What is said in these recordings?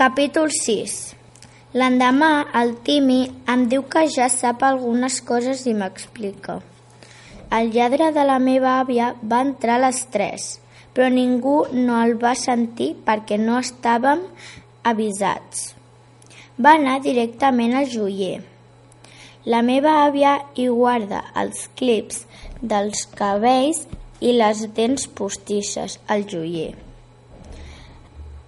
Capítol 6 L'endemà, el Timi em diu que ja sap algunes coses i m'explica. El lladre de la meva àvia va entrar a les 3, però ningú no el va sentir perquè no estàvem avisats. Va anar directament al joier. La meva àvia hi guarda els clips dels cabells i les dents postisses al joier.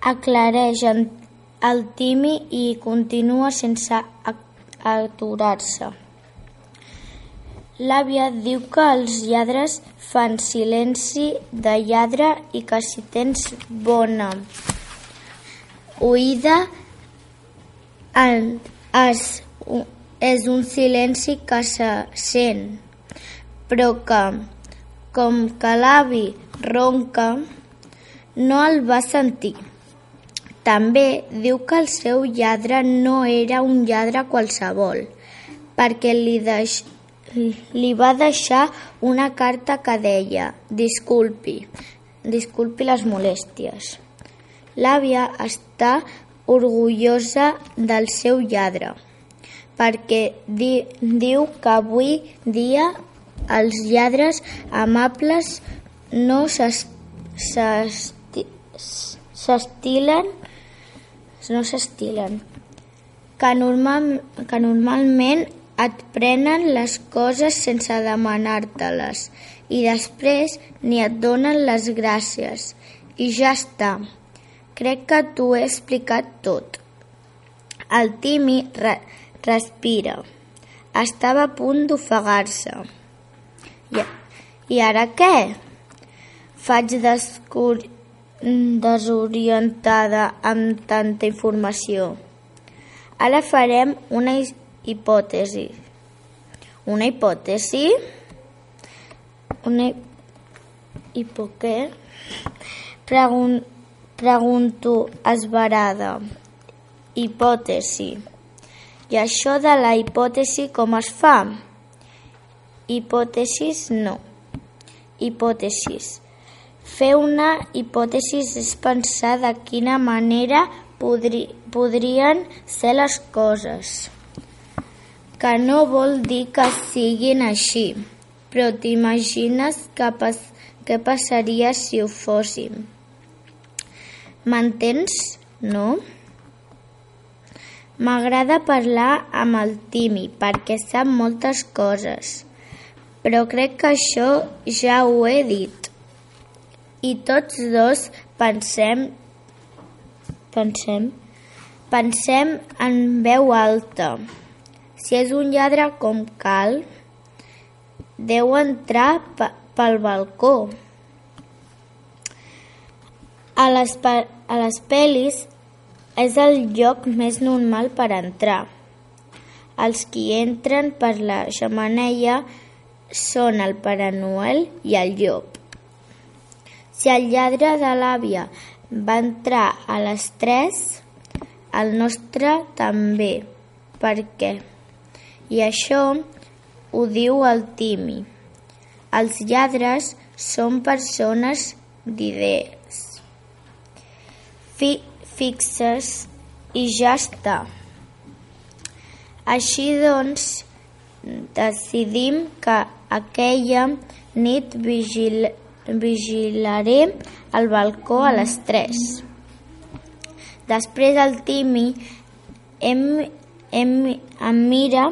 Aclareix en el Timi i continua sense aturar-se. L'àvia diu que els lladres fan silenci de lladre i que si tens bona oïda es, és un silenci que se sent, però que, com que l'avi ronca, no el va sentir. També diu que el seu lladre no era un lladre qualsevol, perquè li, deix... li va deixar una carta que deia «Disculpi, disculpi les molèsties». L'àvia està orgullosa del seu lladre, perquè di... diu que avui dia els lladres amables no s'estilen no s'estilen, que, normal, que normalment et prenen les coses sense demanar-te-les i després ni et donen les gràcies. I ja està. Crec que t'ho he explicat tot. El Timi re respira. Estava a punt d'ofegar-se. I, I ara què? Faig descobrir desorientada amb tanta informació. Ara farem una hipòtesi. Una hipòtesi? Una hipo? Pregun pregunto esbarada. Hipòtesi. I això de la hipòtesi com es fa? Hipòtesis no. Hipòtesis. Fer una hipòtesi és pensar de quina manera podri, podrien ser les coses, que no vol dir que siguin així, però t'imagines què, pas, passaria si ho fóssim. M'entens, no? M'agrada parlar amb el Timi perquè sap moltes coses, però crec que això ja ho he dit i tots dos pensem pensem pensem en veu alta. Si és un lladre com cal, deu entrar pel balcó. A les, a les pel·lis és el lloc més normal per entrar. Els qui entren per la xamaneia són el Pare Noel i el llop. Si el lladre de l'àvia va entrar a les 3, el nostre també. Per què? I això ho diu el Timi. Els lladres són persones d'idees fi fixes i ja està. Així doncs, decidim que aquella nit vigil Vigilaré al balcó a les 3. Després el Timi em, em, em mira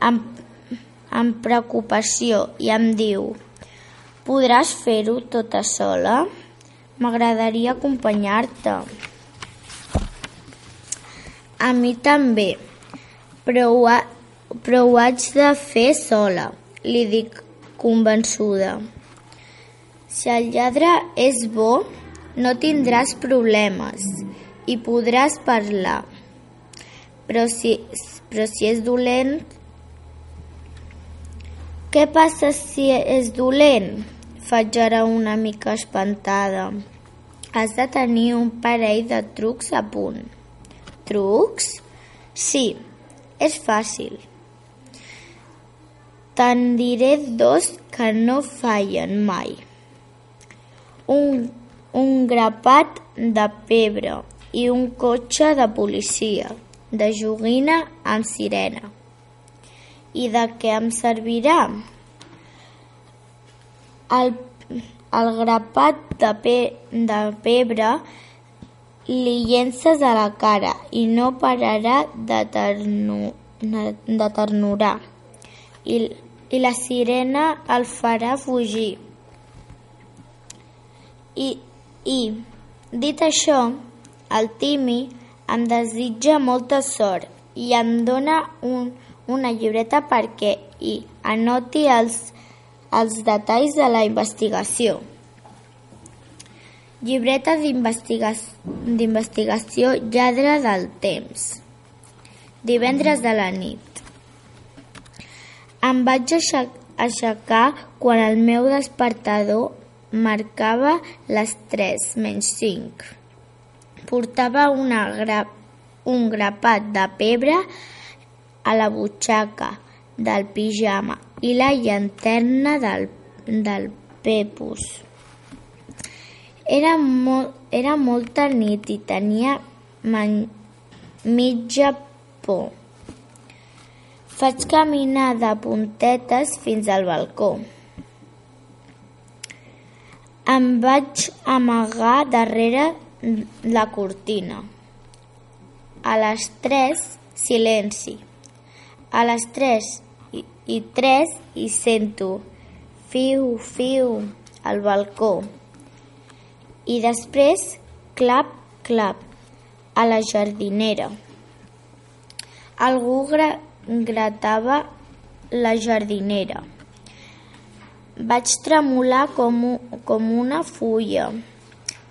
amb, amb preocupació i em diu Podràs fer-ho tota sola? M'agradaria acompanyar-te. A mi també, però ho, ha, però ho haig de fer sola, li dic convençuda. Si el lladre és bo, no tindràs problemes. i podràs parlar. Però si, però si és dolent... Què passa si és dolent? Faig ara una mica espantada. Has de tenir un parell de trucs a punt. Trucs? Sí, és fàcil. Te'n diré dos que no fallen mai. Un, un grapat de pebre i un cotxe de policia, de joguina amb sirena. I de què em servirà? El, el grapat de, pe, de pebre li llences a la cara i no pararà de, ternu, de ternurar. I, I la sirena el farà fugir. I, I, dit això, el Timi em desitja molta sort i em dona un, una llibreta perquè hi anoti els, els detalls de la investigació. Llibreta d'investigació lladre del temps. Divendres de la nit. Em vaig aixecar quan el meu despertador marcava les 3 menys 5. Portava una gra un grapat de pebre a la butxaca del pijama i la llanterna del, del Pepus. Era, molt, era molta nit i tenia man, mitja por. Faig caminar de puntetes fins al balcó. Em vaig amagar darrere la cortina. A les tres, silenci. A les tres i, i tres i sento fiu, fiu al balcó i després clap, clap a la jardinera. Algú gra gratava la jardinera. Vaig tremolar com, com una fulla,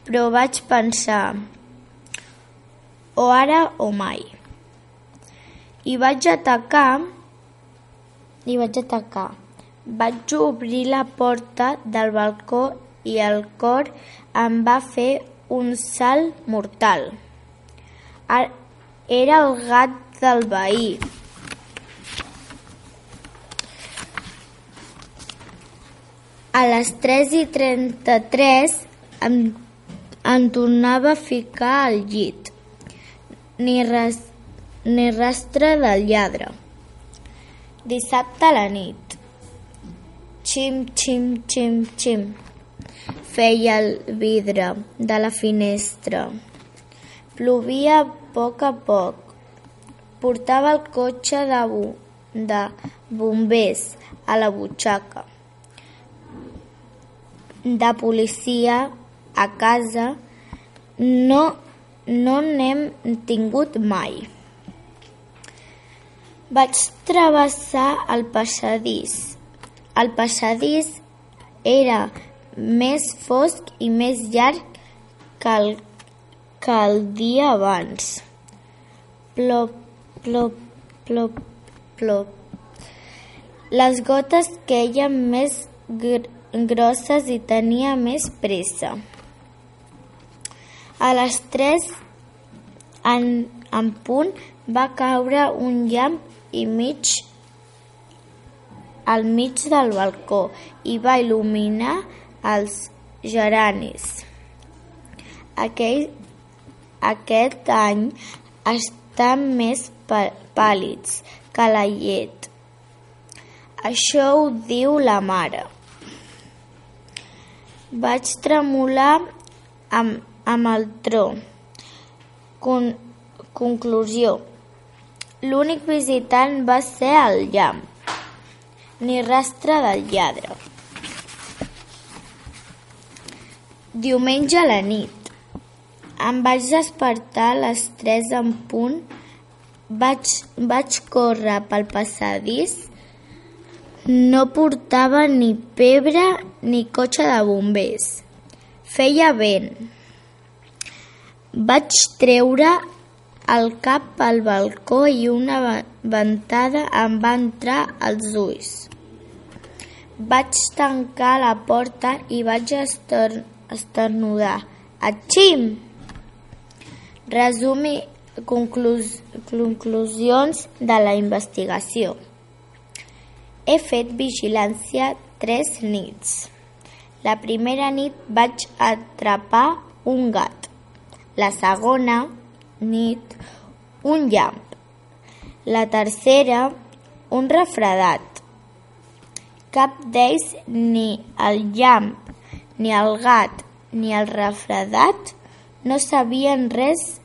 però vaig pensar o ara o mai. I vaig atacar i vaig atacar. Vaig obrir la porta del balcó i el cor em va fer un salt mortal. Era el gat del veí. A les 3 i 33 em, em tornava a ficar al llit. Ni, res, ni rastre del lladre. Dissabte a la nit. Xim, xim, xim, xim feia el vidre de la finestra. Plovia a poc a poc. Portava el cotxe de, de bombers a la butxaca. De policia a casa no no n'hem tingut mai. Vaig travessar el passadís. El passadís era més fosc i més llarg que el, que el dia abans. Plop, plop, plop, plop. Les gotes queien més gr grosses i tenia més pressa. A les tres en, en punt va caure un llamp i mig al mig del balcó i va il·luminar els geranis. Aquell, aquest any estan més pàl·lids que la llet. Això ho diu la mare. Vaig tremolar amb, amb el tro. Con, conclusió. L'únic visitant va ser el llamp. Ni rastre del lladre. Diumenge a la nit. Em vaig despertar a les 3 en punt. Vaig, vaig córrer pel passadís. No portava ni pebre ni cotxe de bombers. Feia vent. Vaig treure el cap pel balcó i una ventada em va entrar als ulls. Vaig tancar la porta i vaig esternudar. Atxim! Resum i conclus conclusions de la investigació. He fet vigilància tres nits. La primera nit vaig atrapar un gat. La segona nit, un llamp. La tercera, un refredat. Cap d'ells, ni el llamp, ni el gat, ni el refredat, no sabien res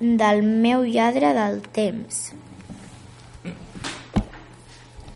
del meu lladre del temps.